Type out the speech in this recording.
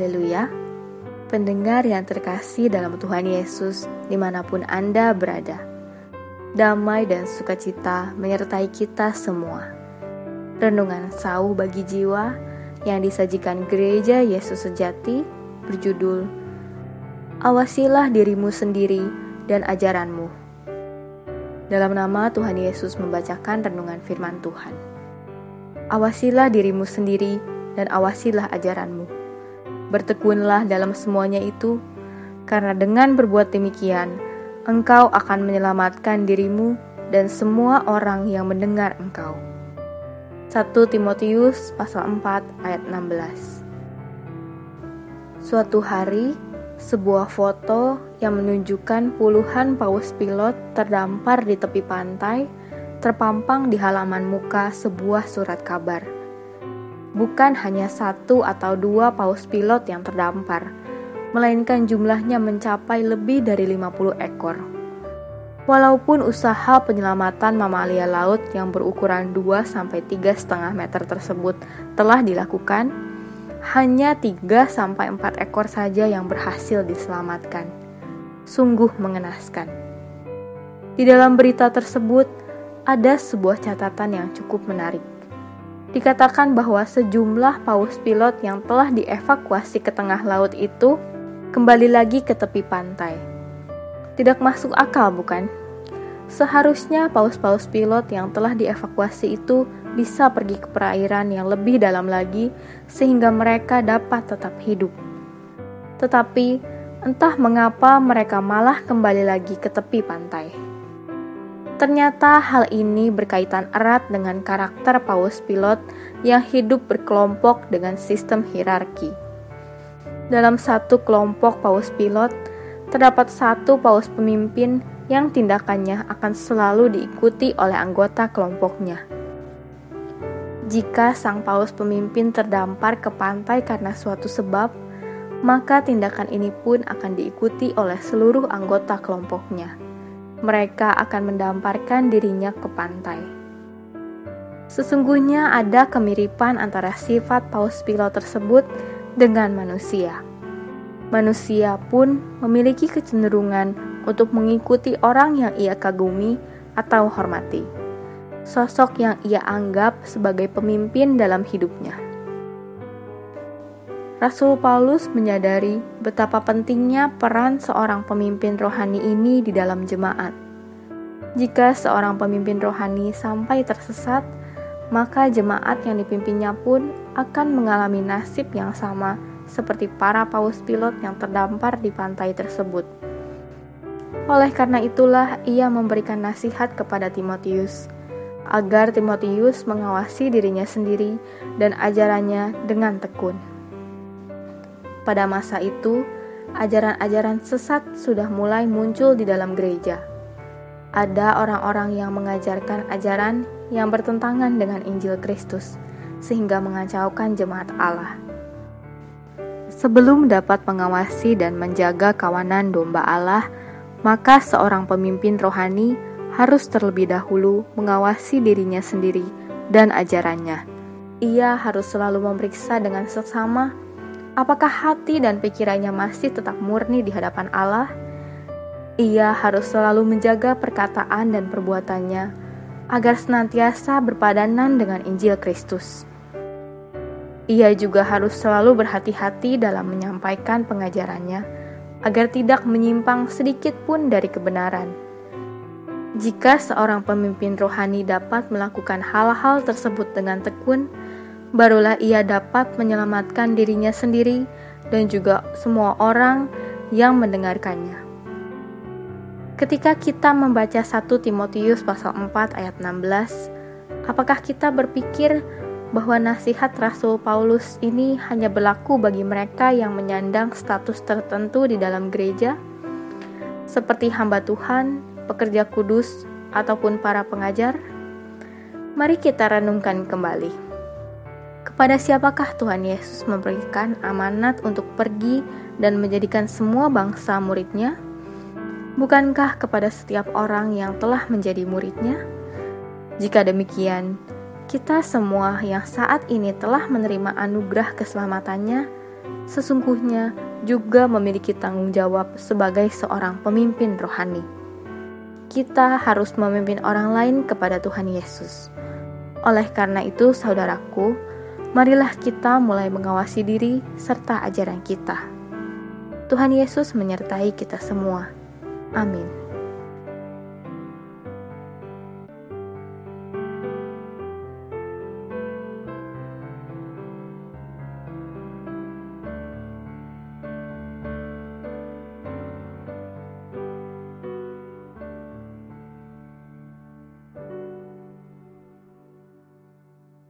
ya, pendengar yang terkasih dalam Tuhan Yesus di mana pun Anda berada. Damai dan sukacita menyertai kita semua. Renungan sau bagi jiwa yang disajikan gereja Yesus sejati berjudul Awasilah dirimu sendiri dan ajaranmu. Dalam nama Tuhan Yesus membacakan renungan firman Tuhan. Awasilah dirimu sendiri dan awasilah ajaranmu. Bertekunlah dalam semuanya itu, karena dengan berbuat demikian, engkau akan menyelamatkan dirimu dan semua orang yang mendengar engkau. 1 Timotius pasal 4 ayat 16 Suatu hari, sebuah foto yang menunjukkan puluhan paus pilot terdampar di tepi pantai terpampang di halaman muka sebuah surat kabar bukan hanya satu atau dua paus pilot yang terdampar, melainkan jumlahnya mencapai lebih dari 50 ekor. Walaupun usaha penyelamatan mamalia laut yang berukuran 2-3,5 meter tersebut telah dilakukan, hanya 3-4 ekor saja yang berhasil diselamatkan. Sungguh mengenaskan. Di dalam berita tersebut, ada sebuah catatan yang cukup menarik dikatakan bahwa sejumlah paus pilot yang telah dievakuasi ke tengah laut itu kembali lagi ke tepi pantai. Tidak masuk akal, bukan? Seharusnya paus-paus pilot yang telah dievakuasi itu bisa pergi ke perairan yang lebih dalam lagi sehingga mereka dapat tetap hidup. Tetapi entah mengapa mereka malah kembali lagi ke tepi pantai. Ternyata hal ini berkaitan erat dengan karakter paus pilot yang hidup berkelompok dengan sistem hierarki. Dalam satu kelompok paus pilot, terdapat satu paus pemimpin yang tindakannya akan selalu diikuti oleh anggota kelompoknya. Jika sang paus pemimpin terdampar ke pantai karena suatu sebab, maka tindakan ini pun akan diikuti oleh seluruh anggota kelompoknya mereka akan mendamparkan dirinya ke pantai. Sesungguhnya ada kemiripan antara sifat paus pilot tersebut dengan manusia. Manusia pun memiliki kecenderungan untuk mengikuti orang yang ia kagumi atau hormati, sosok yang ia anggap sebagai pemimpin dalam hidupnya. Rasul Paulus menyadari betapa pentingnya peran seorang pemimpin rohani ini di dalam jemaat. Jika seorang pemimpin rohani sampai tersesat, maka jemaat yang dipimpinnya pun akan mengalami nasib yang sama seperti para paus pilot yang terdampar di pantai tersebut. Oleh karena itulah ia memberikan nasihat kepada Timotius agar Timotius mengawasi dirinya sendiri dan ajarannya dengan tekun. Pada masa itu, ajaran-ajaran sesat sudah mulai muncul di dalam gereja. Ada orang-orang yang mengajarkan ajaran yang bertentangan dengan Injil Kristus, sehingga mengacaukan jemaat Allah. Sebelum dapat mengawasi dan menjaga kawanan domba Allah, maka seorang pemimpin rohani harus terlebih dahulu mengawasi dirinya sendiri dan ajarannya. Ia harus selalu memeriksa dengan seksama apakah hati dan pikirannya masih tetap murni di hadapan Allah? Ia harus selalu menjaga perkataan dan perbuatannya agar senantiasa berpadanan dengan Injil Kristus. Ia juga harus selalu berhati-hati dalam menyampaikan pengajarannya agar tidak menyimpang sedikit pun dari kebenaran. Jika seorang pemimpin rohani dapat melakukan hal-hal tersebut dengan tekun, barulah ia dapat menyelamatkan dirinya sendiri dan juga semua orang yang mendengarkannya. Ketika kita membaca 1 Timotius pasal 4 ayat 16, apakah kita berpikir bahwa nasihat Rasul Paulus ini hanya berlaku bagi mereka yang menyandang status tertentu di dalam gereja, seperti hamba Tuhan, pekerja kudus, ataupun para pengajar? Mari kita renungkan kembali. Kepada siapakah Tuhan Yesus memberikan amanat untuk pergi dan menjadikan semua bangsa muridnya? Bukankah kepada setiap orang yang telah menjadi muridnya? Jika demikian, kita semua yang saat ini telah menerima anugerah keselamatannya, sesungguhnya juga memiliki tanggung jawab sebagai seorang pemimpin rohani. Kita harus memimpin orang lain kepada Tuhan Yesus. Oleh karena itu, saudaraku, marilah kita mulai mengawasi diri serta ajaran kita. Tuhan Yesus menyertai kita semua. Amin.